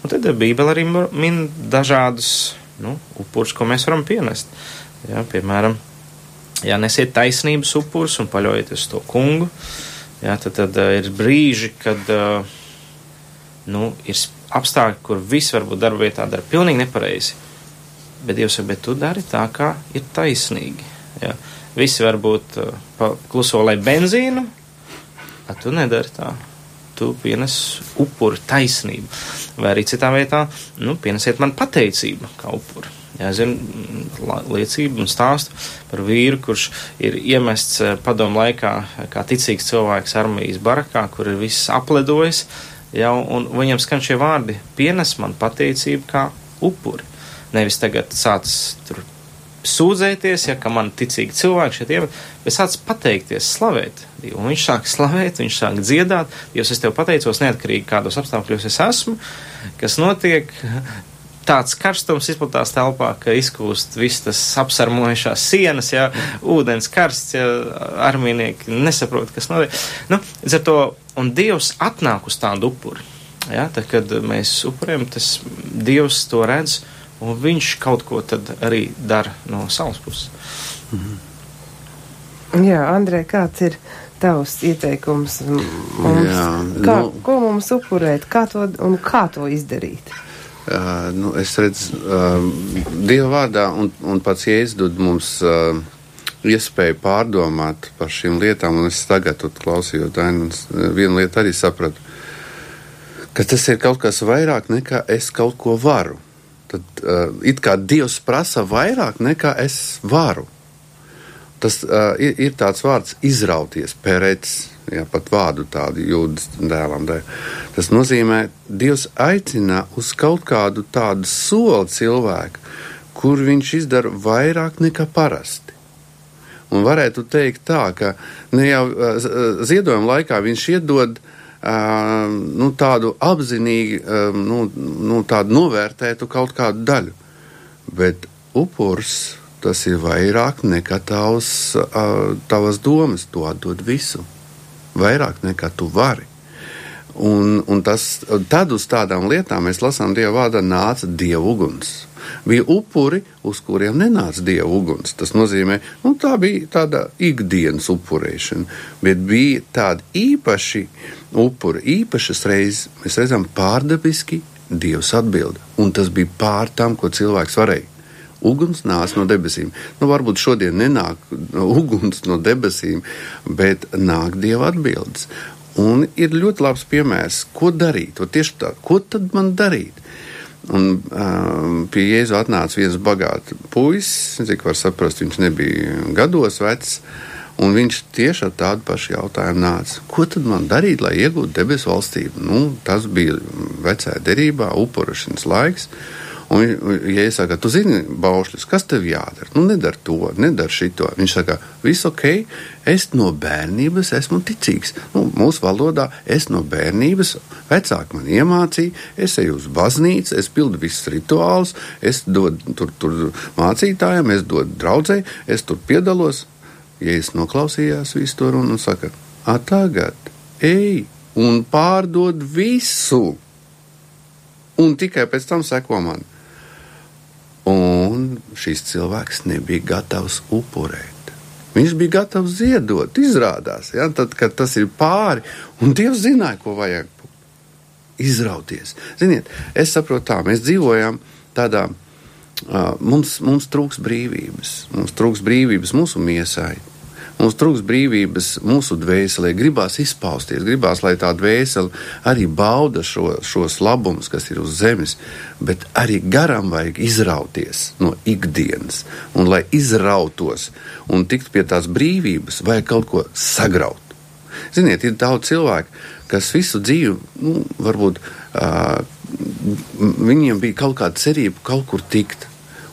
Un tad Bībele arī min dažādus nu, upurus, ko mēs varam pienest. Ja, piemēram, ja nesiet taisnības upurus un paļaujieties to kungu, ja, tad, tad uh, ir brīži, kad uh, nu, ir apstākļi, kur viss varbūt darba vietā dara pilnīgi nepareizi. Bet Dievs jau, bet tu dari tā, kā ir taisnīgi. Ja. Visi varbūt uh, kluso lai benzīnu, bet tu nedari tā. Tu pienes upuri taisnību. Vai arī citā vietā, nu, pienesiet man pateicību kā upuri. Jāzina liecību un stāstu par vīru, kurš ir iemests uh, padomu laikā kā ticīgs cilvēks armijas barakā, kur ir viss apledojis, jau, un viņam skan šie vārdi - pienes man pateicību kā upuri. Nevis tagad sācis tur sūdzēties, ja man ticīgi cilvēki šeit ievad, bet sāc pateikties, slavēt. Un viņš sāk slavēt, viņš sāk dziedāt, jo es tev pateicos neatkarīgi kādos apstākļos es esmu, kas notiek. Tāds karstums izplatās telpā, ka izkūst viss tas apsarmojušās sienas, ja ūdens karsts, ja armīnieki nesaprot, kas notiek. Nu, to, un Dievs atnāk uz tādu upuri. Ja, tad, kad mēs upurējam, tas Dievs to redz, un viņš kaut ko tad arī dara no savas puses. Mhm. Jā, Andrē, kāds ir tavs ieteikums mums? Jā, kā, nu, ko mums upurēt, kā to un kā to izdarīt? Uh, nu, es redzu, uh, Dieva vārdā un, un pats Jēzus dod mums uh, iespēju pārdomāt par šīm lietām, es tagad, klausījot Dainu, vienu lietu arī sapratu, ka tas ir kaut kas vairāk nekā es kaut ko varu tad uh, it kā Dievs prasa vairāk nekā es varu. Tas uh, ir, ir tāds vārds izrauties, pērēts, ja pat vārdu tādu jūdas dēlam. Dēļ. Tas nozīmē, Dievs aicina uz kaut kādu tādu soli cilvēku, kur viņš izdara vairāk nekā parasti. Un varētu teikt tā, ka ne jau uh, ziedojuma laikā viņš iedod uh, nu, tādu apzinīgi nu, nu, tādu novērtētu kaut kādu daļu. Bet upurs tas ir vairāk nekā tavs, tavas domas. Tu atdod visu. Vairāk nekā tu vari. Un, un tas, tad uz tādām lietām mēs lasām Dieva vārdā nāca Dieva uguns. Bija upuri, uz kuriem nenāca Dieva uguns. Tas nozīmē, nu, tā bija tāda ikdienas upurēšana, bet bija tādi īpaši upura īpašas reizes mēs redzam pārdabiski Dievs atbild, un tas bija pār tam, ko cilvēks varēja. Uguns nāca no debesīm. Nu, varbūt šodien nenāk uguns no debesīm, bet nāk Dieva atbildes. Un ir ļoti labs piemērs, ko darīt. O tieši tā, ko tad man darīt? Un um, pie Jēzu atnāca viens bagāts puisis, cik var saprast, viņš nebija gados vecs. Uh, Un viņš tieši ar tādu pašu jautājumu nāca. Ko tad man darīt, lai iegūtu debesu valstību? Nu, tas bija vecajā derībā, upurašanas laiks. Un, ja es saku, tu zini, baušļus, kas tev jādara? Nu, nedara to, nedara šito. Viņš saka, viss ok, es no bērnības esmu ticīgs. Nu, mūsu valodā es no bērnības, vecāki man iemācīja, es eju uz baznīcu, es pildu visus rituālus, es dodu tur, tur mācītājiem, es dodu draudzēji, es tur piedalos. Jēzus noklausījās visu to runu un saka, a tagad ej un pārdod visu, un tikai pēc tam seko man. Un šis cilvēks nebija gatavs upurēt. Viņš bija gatavs ziedot, izrādās, ja, tad, kad tas ir pāri, un Dievs zināja, ko vajag izrauties. Ziniet, es saprotu tā, mēs dzīvojam tādā, uh, mums, mums trūks brīvības, mums trūks brīvības mūsu miesai, Mums trūks brīvības mūsu dvēselē, gribās izpausties, gribās, lai tā dvēsele arī bauda šo, šos labumus, kas ir uz zemes, bet arī garam vajag izrauties no ikdienas. Un, lai izrautos un tiktu pie tās brīvības, vajag kaut ko sagraut. Ziniet, ir daudz cilvēku, kas visu dzīvi, nu, varbūt uh, viņiem bija kaut kāda cerība kaut kur tikt.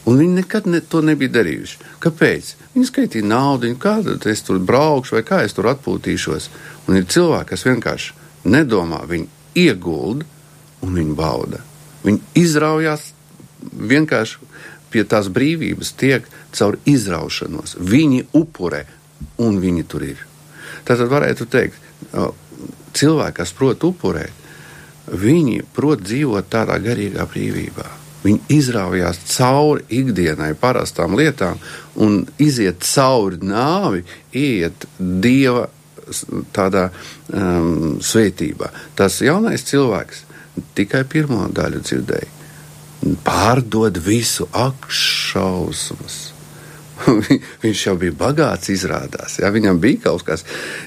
Un viņi nekad ne, to nebija darījuši. Kāpēc? Viņi skaitīja naudu, kāda es tur braukšu, vai kā es tur atpūtīšos. Un ir cilvēki, kas vienkārši nedomā, viņi iegulda un viņi bauda. Viņi izraujās vienkārši pie tās brīvības, tiek caur izraušanos. Viņi upurē, un viņi tur ir. Tātad varētu teikt, cilvēki, kas prot upurēt, viņi prot dzīvot tādā garīgā brīvībā. Viņi izraujās cauri ikdienai, parastām lietām, un iziet cauri nāvi, iet dieva tādā um, svētībā. Tas jaunais cilvēks tikai pirmo daļu dzirdēja. Pārdod visu, ak, šausmas! viņš jau bija bagāts, izrādās. Jā, viņam bija kaut kas,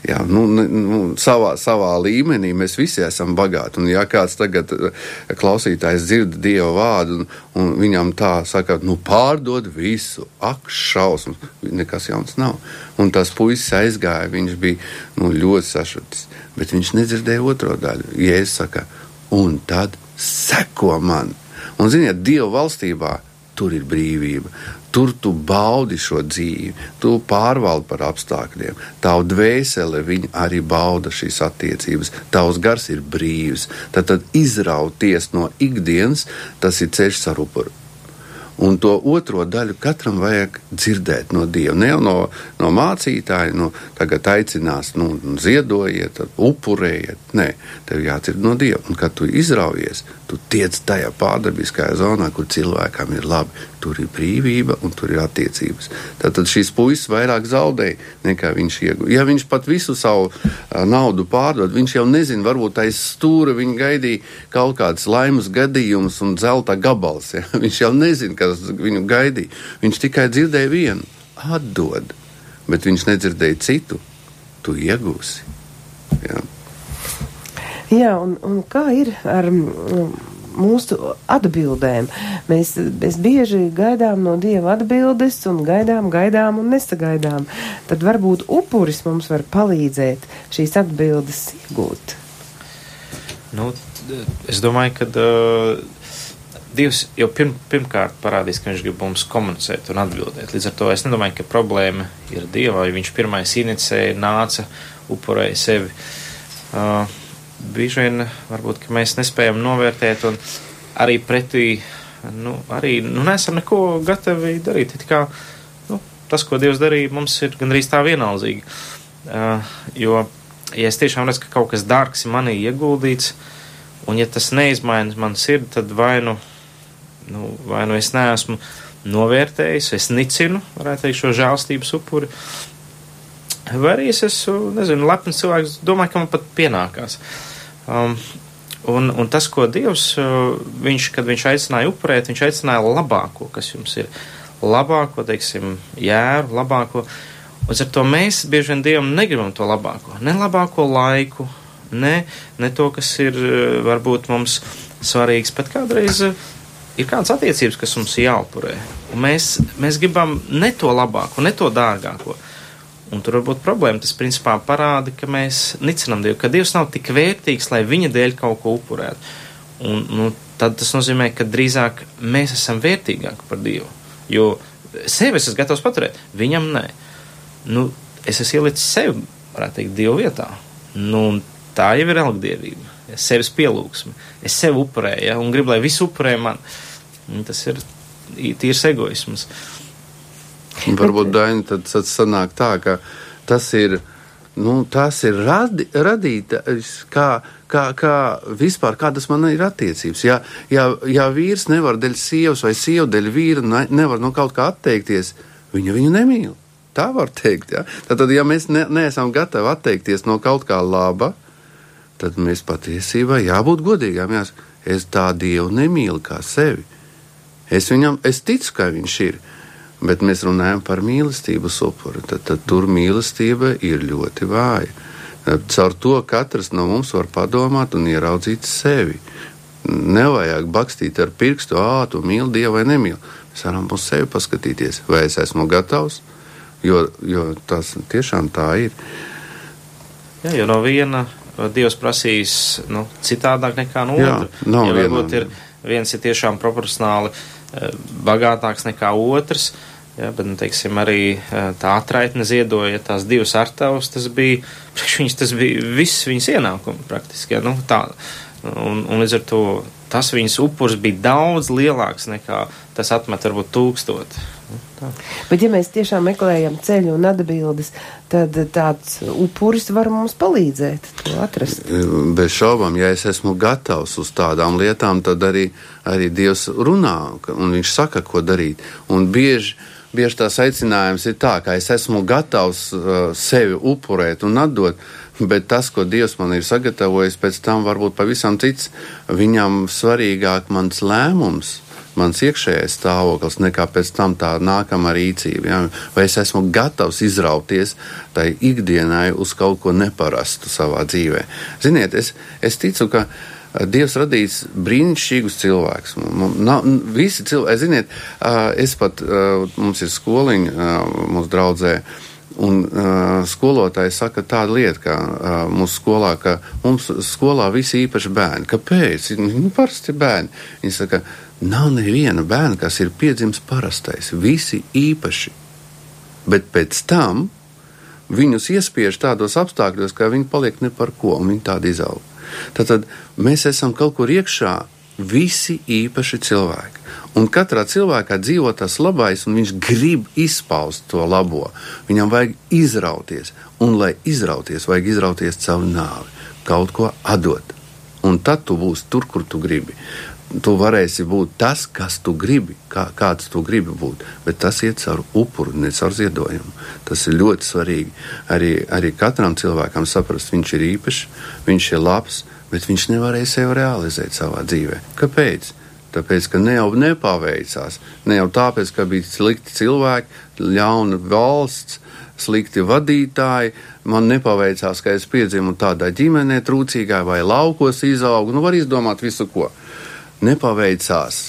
jā, nu, nu, savā, savā līmenī mēs visi esam bagāti. Un, ja kāds tagad eh, klausītājs dzird dievu vārdu, un, un viņam tā saka, nu, pārdod visu, ak, šausmas, nekas jauns nav. Un tas puisis aizgāja, viņš bija nu, ļoti sašutis, bet viņš nedzirdēja otro daļu. Jēzus saka, un tad seko man. Un, ziniet, Dieva valstībā tur ir brīvība. Tur tu baudi šo dzīvi, tu pārvaldi par apstākļiem. Tavu dvēsele arī bauda šīs attiecības, tavs gars ir brīvs. Tad, tad izrauties no ikdienas, tas ir ceļš ar upuru. Un to otro daļu katram vajag dzirdēt no Dieva. Ne jau no, no mācītāja, nu, tagad aicinās, nu, ziedojiet, upurējiet. Nē, tev jādzird no Dieva. Un kad tu izraujies, tu tiec tajā pārdabiskajā zonā, kur cilvēkam ir labi. Tur ir brīvība un tur ir attiecības. Tātad šīs puisis vairāk zaudēja nekā viņš ieguva. Ja viņš pat visu savu naudu pārdod, viņš jau nezina, varbūt aiz stūra viņa gaidīja kaut kāds laimes gadījums un zelta gabals. Ja? Viņš jau nezina, kas viņu gaidīja. Viņš tikai dzirdēja vienu - atdod, bet viņš nedzirdēja citu. Tu iegūsi. Ja? Jā, un, un kā ir ar mūsu atbildēm? Mēs, mēs bieži gaidām no Dieva atbildes un gaidām, gaidām un nesagaidām. Tad varbūt upuris mums var palīdzēt šīs atbildes iegūt. Nu, es domāju, ka uh, Dievs jau pirm, pirmkārt parādīs, ka viņš grib mums komunicēt un atbildēt. Līdz ar to es nedomāju, ka problēma ir Dievā, jo viņš pirmais inicēja, nāca, upurēja sevi. Uh, bieži vien varbūt mēs nespējam novērtēt un arī pretī, nu, arī nu, nesam neko gatavi darīt. It kā, nu, tas, ko Dievs darīja, mums ir gandrīz tā vienaldzīgi. Uh, jo, ja es tiešām redzu, ka kaut kas dārgs ir manī ieguldīts, un ja tas neizmaina man sirdi, tad vai nu, nu, vai nu es neesmu novērtējis, es nicinu, varētu teikt, šo žēlstības upuri, vai arī es nezinu, lepns cilvēks, domāju, ka man pat pienākās. Um, un, un tas, ko Dievs, uh, viņš, kad viņš aicināja upurēt, viņš aicināja labāko, kas jums ir. Labāko, teiksim, jēru, labāko. Un ar to mēs bieži vien Dievam negribam to labāko. Ne labāko laiku, ne, ne to, kas ir uh, varbūt mums svarīgs, bet kādreiz uh, ir kādas attiecības, kas mums jāupurē. Un mēs, mēs gribam ne to labāko, ne to dārgāko. Un tur var būt problēma. Tas principā parāda, ka mēs nicinām Dievu, ka Dievs nav tik vērtīgs, lai viņa dēļ kaut ko upurētu. Un, nu, tad tas nozīmē, ka drīzāk mēs esam vērtīgāki par Dievu. Jo sevi es esmu gatavs paturēt, viņam nē. Nu, es esmu ielicis sevi, varētu teikt, Dievu vietā. Nu, tā jau ir algdievība. Es sevis pielūgsmi. Es sevi upurēju, ja, un gribu, lai visi upurē man. Un tas ir tīrs egoisms. Varbūt Daina tad, tad sanāk tā, ka tas ir. Nu, tas ir radi, radītājs, kā, kā, kā vispār kādas man ir attiecības. Ja, ja, ja vīrs nevar dēļ sievas vai sieva dēļ vīra ne, nevar no kaut kā atteikties, viņa viņu nemīl. Tā var teikt. Ja? Tad, ja mēs ne, neesam gatavi atteikties no kaut kā laba, tad mēs patiesībā jābūt godīgām. Jāsaka, es tā Dievu nemīlu kā sevi. Es viņam, es ticu, ka viņš ir bet mēs runājam par mīlestības upuri. Tad, tad tur mīlestība ir ļoti vāja. Caur to katrs no mums var padomāt un ieraudzīt sevi. Nevajag bakstīt ar pirkstu, ah, tu mīli Dievu vai nemīli. Mēs varam uz sevi paskatīties, vai es esmu gatavs, jo, jo tas tiešām tā ir. Jā, jo no viena Dievs prasīs nu, citādāk nekā no otra. Jā, nav ja varbūt ir viens ir tiešām proporcionāli bagātāks nekā otrs, Ja, bet, nu, teiksim, arī tā atraitne ziedoja tās divas artavas, tas bija, viņas tas bija viss viņas ienākumi praktiski. Ja, nu, tā, un, un līdz ar to tas viņas upurs bija daudz lielāks nekā tas atmet varbūt tūkstoti. Tā. Bet, ja mēs tiešām meklējam ceļu un atbildes, tad tāds upuris var mums palīdzēt to atrast. Bez šaubām, ja es esmu gatavs uz tādām lietām, tad arī, arī Dievs runā un viņš saka, ko darīt. Un bieži, bieži tās aicinājums ir tā, ka es esmu gatavs uh, sevi upurēt un atdot. Bet tas, ko Dievs man ir sagatavojis, pēc tam varbūt pavisam cits. Viņam svarīgāk mans lēmums, mans iekšējais stāvoklis, nekā pēc tam tā nākamā rīcība. Ja? Vai es esmu gatavs izrauties tai ikdienai uz kaut ko neparastu savā dzīvē. Ziniet, es, es ticu, ka. Dievs radījis brīnišķīgus cilvēkus. Visi cilvēki, ziniet, es pat, mums ir skoliņa, mūsu draudzē, Un uh, skolotāji saka tādu lietu, ka uh, mūsu skolā, ka mums skolā visi īpaši bērni. Kāpēc? Nu, parasti bērni. Viņi saka, Nav neviena bērna, kas ir piedzimis parastais. Visi īpaši. Bet pēc tam viņus iespiež tādos apstākļos, ka viņi paliek ne par ko, un viņi tādi izaug. Tad mēs esam kaut kur iekšā, visi īpaši cilvēki. Un katrā cilvēkā dzīvo tas labais, un viņš grib izpaust to labo. Viņam vajag izrauties, un, lai izrauties, vajag izrauties caur nāvi, kaut ko atdot. Un tad tu būsi tur, kur tu gribi tu varēsi būt tas, kas tu gribi, kā, kāds tu gribi būt. Bet tas iet caur upuru, ne caur ziedojumu. Tas ir ļoti svarīgi. Arī, arī katram cilvēkam saprast, viņš ir īpašs, viņš ir labs, bet viņš nevarēja sevi realizēt savā dzīvē. Kāpēc? Tāpēc, ka ne jau nepaveicās, ne jau tāpēc, ka bija slikti cilvēki, ļauna valsts, slikti vadītāji. Man nepaveicās, ka es piedzimu tādā ģimenē, trūcīgā vai laukos izaugu. Nu, var izdomāt visu, ko nepaveicās.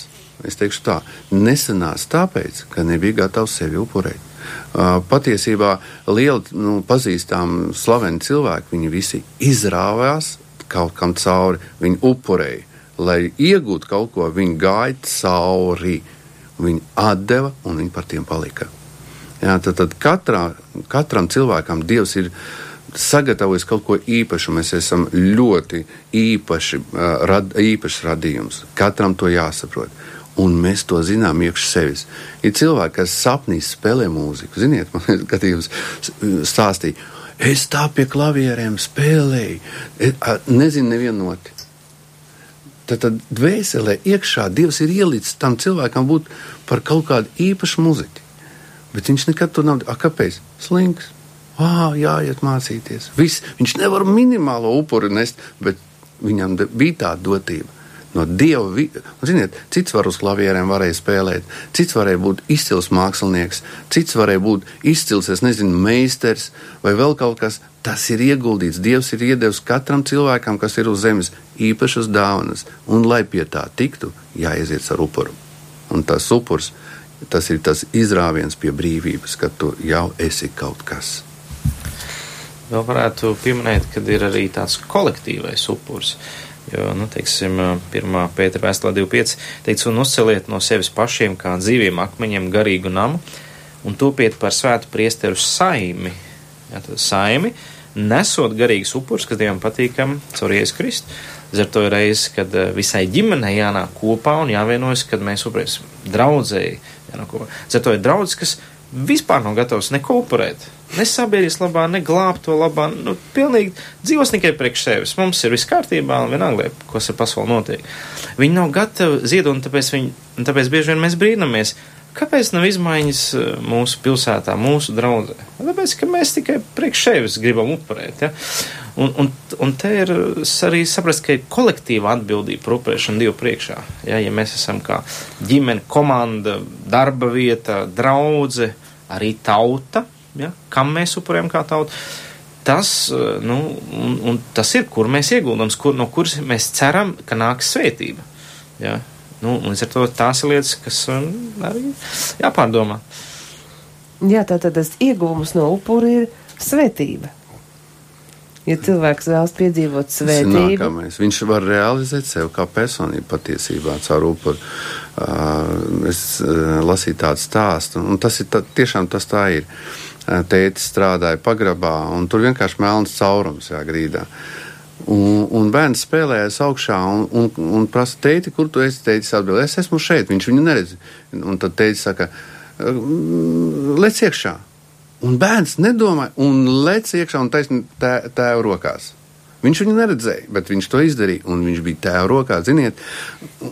Es teikšu tā, nesenās tāpēc, ka nebija gatavs sevi upurēt. Uh, patiesībā lieli nu, pazīstami slaveni cilvēki, viņi visi izrāvās kaut kam cauri, viņi upurēja. Lai iegūtu kaut ko, viņi gāja cauri, viņi atdeva un viņi par tiem palika. Jā, tad, tad katrā, katram cilvēkam Dievs ir sagatavojis kaut ko īpašu. Mēs esam ļoti īpaši, rad, īpašs radījums. Katram to jāsaprot. Un mēs to zinām iekšā sevis. Ir cilvēki, kas sapnīs spēlē mūziku. Ziniet, man ir gadījums stāstīt. Es tā pie klavierēm spēlēju. Es, nezinu, nevienu noti. Tad, tad dvēselē iekšā Dievs ir ielicis tam cilvēkam būt par kaut kādu īpašu muziku. Bet viņš nekad to nav. A, kāpēc? Slinks ah, jāiet mācīties. Viss. Viņš nevar minimālo upuri nest, bet viņam bija tā dotība. No dieva, vi... ziniet, cits var uz klavierēm varēja spēlēt, cits varēja būt izcils mākslinieks, cits varēja būt izcils, es nezinu, meistars vai vēl kaut kas. Tas ir ieguldīts. Dievs ir iedevis katram cilvēkam, kas ir uz zemes, īpašas dāvanas, un lai pie tā tiktu, jāiziet ar upuru. Un tas upurs, tas ir tas izrāviens pie brīvības, ka tu jau esi kaut kas. Vēl varētu pieminēt, ka ir arī tāds kolektīvais upurs. Jo, nu, teiksim, pirmā pētera vēstulē 25 teica, un uzceliet no sevis pašiem kā dzīviem akmeņiem garīgu namu un topiet par svētu priesteru saimi. Tad saimi, nesot garīgus upurus, kas Dievam patīkam caur Jēzus Kristu. Līdz ar to ir reizes, kad eh, visai ģimenei jānāk kopā un jāvienojas, kad mēs upurēsim draudzēji. Kopā. Līdz ar to ir draudzes, kas vispār nav gatavs neko upurēt. Ne sabiedrības labā, ne glābt to labā. Nu, pilnīgi dzīvos tikai priekš sevis. Mums ir viss kārtībā, un vienalga, kas ar pasauli notiek. Viņi nav gatavi ziedot, un tāpēc, viņi, un tāpēc bieži vien mēs brīnamies. Kāpēc nav izmaiņas eh, mūsu pilsētā, mūsu draudzē? Tāpēc, ka mēs tikai priekš sevis gribam upurēt. Ja? Un, un, un te ir arī saprast, ka ir kolektīva atbildība par upurēšanu Dievu priekšā. Ja, ja mēs esam kā ģimene, komanda, darba vieta, draudze, arī tauta, ja, kam mēs upurējam kā tauta. Tas, eh, nu, un, un tas ir, kur mēs ieguldam, kur, no kuras mēs ceram, ka nāks svētība. Ja. Nu, līdz ar to tās ir lietas, kas um, arī jāpārdomā. Jā, tā tad tas iegūmus no upura ir svētība. Ja cilvēks vēlas piedzīvot svētību, viņš var realizēt sevi kā personību patiesībā caur upuru. Uh, es uh, lasīju tādu stāstu, un tas ir tā, tiešām tas tā ir. Uh, tētis strādāja pagrabā, un tur vienkārši melns caurums jā, grīdā. Un, un bērns spēlējas augšā un, un, un prasa, teiti, kur tu esi? Teicis atbild, es esmu šeit, viņš viņu neredz. Un tad teicis saka, lec iekšā. Un bērns nedomāja, un lec iekšā un taisni tē, tēva rokās. Viņš viņu neredzēja, bet viņš to izdarīja, un viņš bija tēva rokā, ziniet.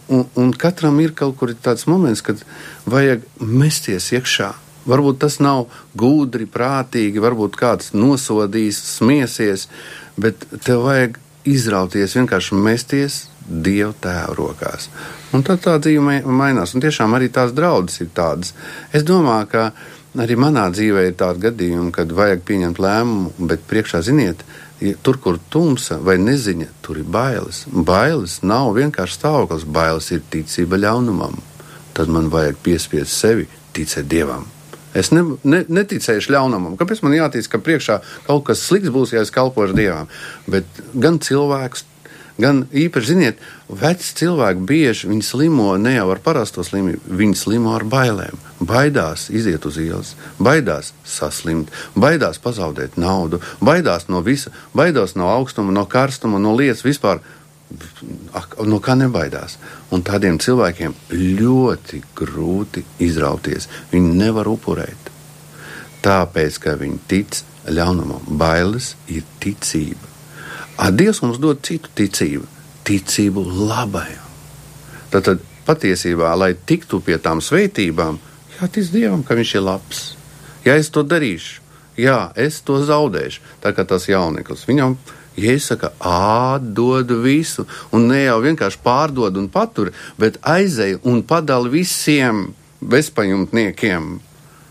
Un, un katram ir kaut kur tāds moments, kad vajag mesties iekšā. Varbūt tas nav gudri, prātīgi, varbūt kāds nosodīs, smiesies, bet tev vajag izrauties, vienkārši mesties Dieva tēva rokās. Un tad tā dzīve mainās, un tiešām arī tās draudzes ir tādas. Es domāju, ka arī manā dzīvē ir tādi gadījumi, kad vajag pieņemt lēmumu, bet priekšā ziniet, ja tur, kur tumsa vai neziņa, tur ir bailes. Bailes nav vienkārši stāvoklis, bailes ir ticība ļaunumam. Tad man vajag piespiest sevi ticēt Dievam. Es ne, ne, neticēšu ļaunumam. Kāpēc man jātic, ka priekšā kaut kas slikts būs, ja es kalpošu dievam? Bet gan cilvēks, gan īpaši, ziniet, veci cilvēki bieži slimo ne jau ar parasto slimību, viņi slimo ar bailēm. Baidās iziet uz ielas, baidās saslimt, baidās pazaudēt naudu, baidās no visa, baidās no augstuma, no karstuma, no lietas vispār no kā nebaidās. Un tādiem cilvēkiem ļoti grūti izrauties. Viņi nevar upurēt. Tāpēc, ka viņi tic ļaunumam, bailes ir ticība. A, Dievs mums dod citu ticību, ticību labajam. Tad, tad patiesībā, lai tiktu pie tām svētībām, jātic Dievam, ka Viņš ir labs. Ja es to darīšu, jā, es to zaudēšu. Tā kā tas jauneklis viņam ir Jēzus saka, atdod visu, un ne jau vienkārši pārdod un patur, bet aizej un padala visiem bezpajumtniekiem.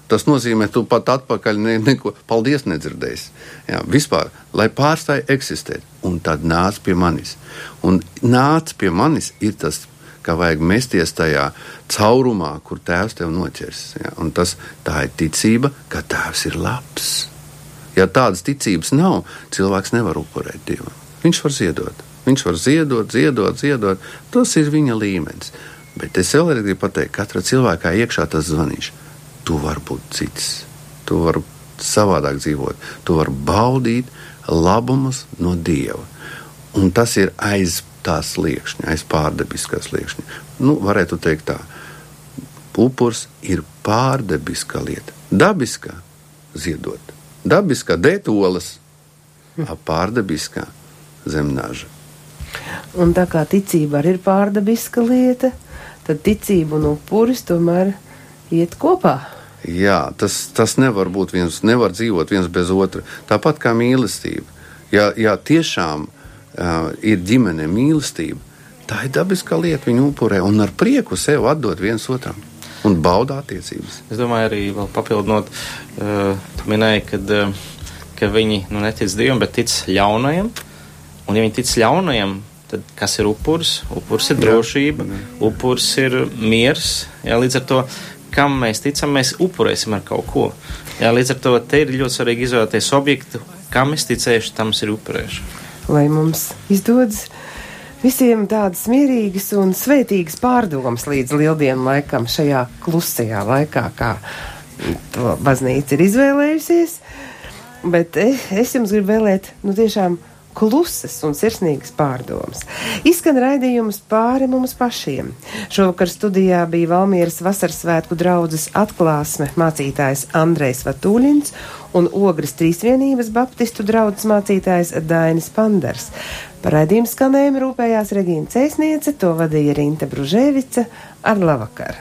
Tas nozīmē, tu pat atpakaļ ne, neko, paldies, nedzirdēsi. Jā, vispār, lai pārstāj eksistēt, un tad nāc pie manis. Un nāc pie manis ir tas, ka vajag mesties tajā caurumā, kur tēvs tev noķers. Jā, un tas, tā ir ticība, ka tēvs ir labs. Ja tādas ticības nav, cilvēks nevar upurēt Dievam. Viņš var ziedot. Viņš var ziedot, ziedot, ziedot. Tas ir viņa līmenis. Bet es vēlreiz gribu pateikt, ka katra cilvēkā iekšā tas zvanīš. Tu vari būt cits. Tu vari savādāk dzīvot. Tu vari baudīt labumus no Dieva. Un tas ir aiz tās liekšņa, aiz pārdabiskās liekšņa. Nu, varētu teikt tā. Upurs ir pārdabiska lieta. Dabiskā ziedot dabiskā dētolas, pārdabiskā zemnāža. Un tā kā ticība arī ir pārdabiska lieta, tad ticība un upuris tomēr iet kopā. Jā, tas, tas nevar būt viens, nevar dzīvot viens bez otra. Tāpat kā mīlestība. Ja, ja tiešām uh, ir ģimene mīlestība, tā ir dabiska lieta, viņu upurē un ar prieku sev atdot viens otram un bauda attiecības. Es domāju, arī vēl papildinot, uh, tu minēji, kad, uh, ka viņi nu, netic Dievam, bet tic ļaunajam. Un, ja viņi tic ļaunajam, tad kas ir upuris? Upuris ir drošība, jā. upuris ir miers. Jā, līdz ar to, kam mēs ticam, mēs upurēsim ar kaut ko. Jā, līdz ar to te ir ļoti svarīgi izvēlēties objektu, kam es ticēšu, tam es ir upurēšu. Lai mums izdodas visiem tādas mierīgas un svētīgas pārdomas līdz lieldienu laikam šajā klusajā laikā, kā to baznīca ir izvēlējusies. Bet es jums gribu vēlēt, nu tiešām klusas un sirsnīgas pārdomas. Izskan raidījums pāri mums pašiem. Šovakar studijā bija Valmieras vasaras svētku draudzes atklāsme mācītājs Andrejs Vatūļins un Ogres Trīsvienības baptistu draudzes mācītājs Dainis Pandars. Par raidījumu skanējumu rūpējās Regīna Cēsniece, to vadīja Rīta Bružēvica ar labvakar!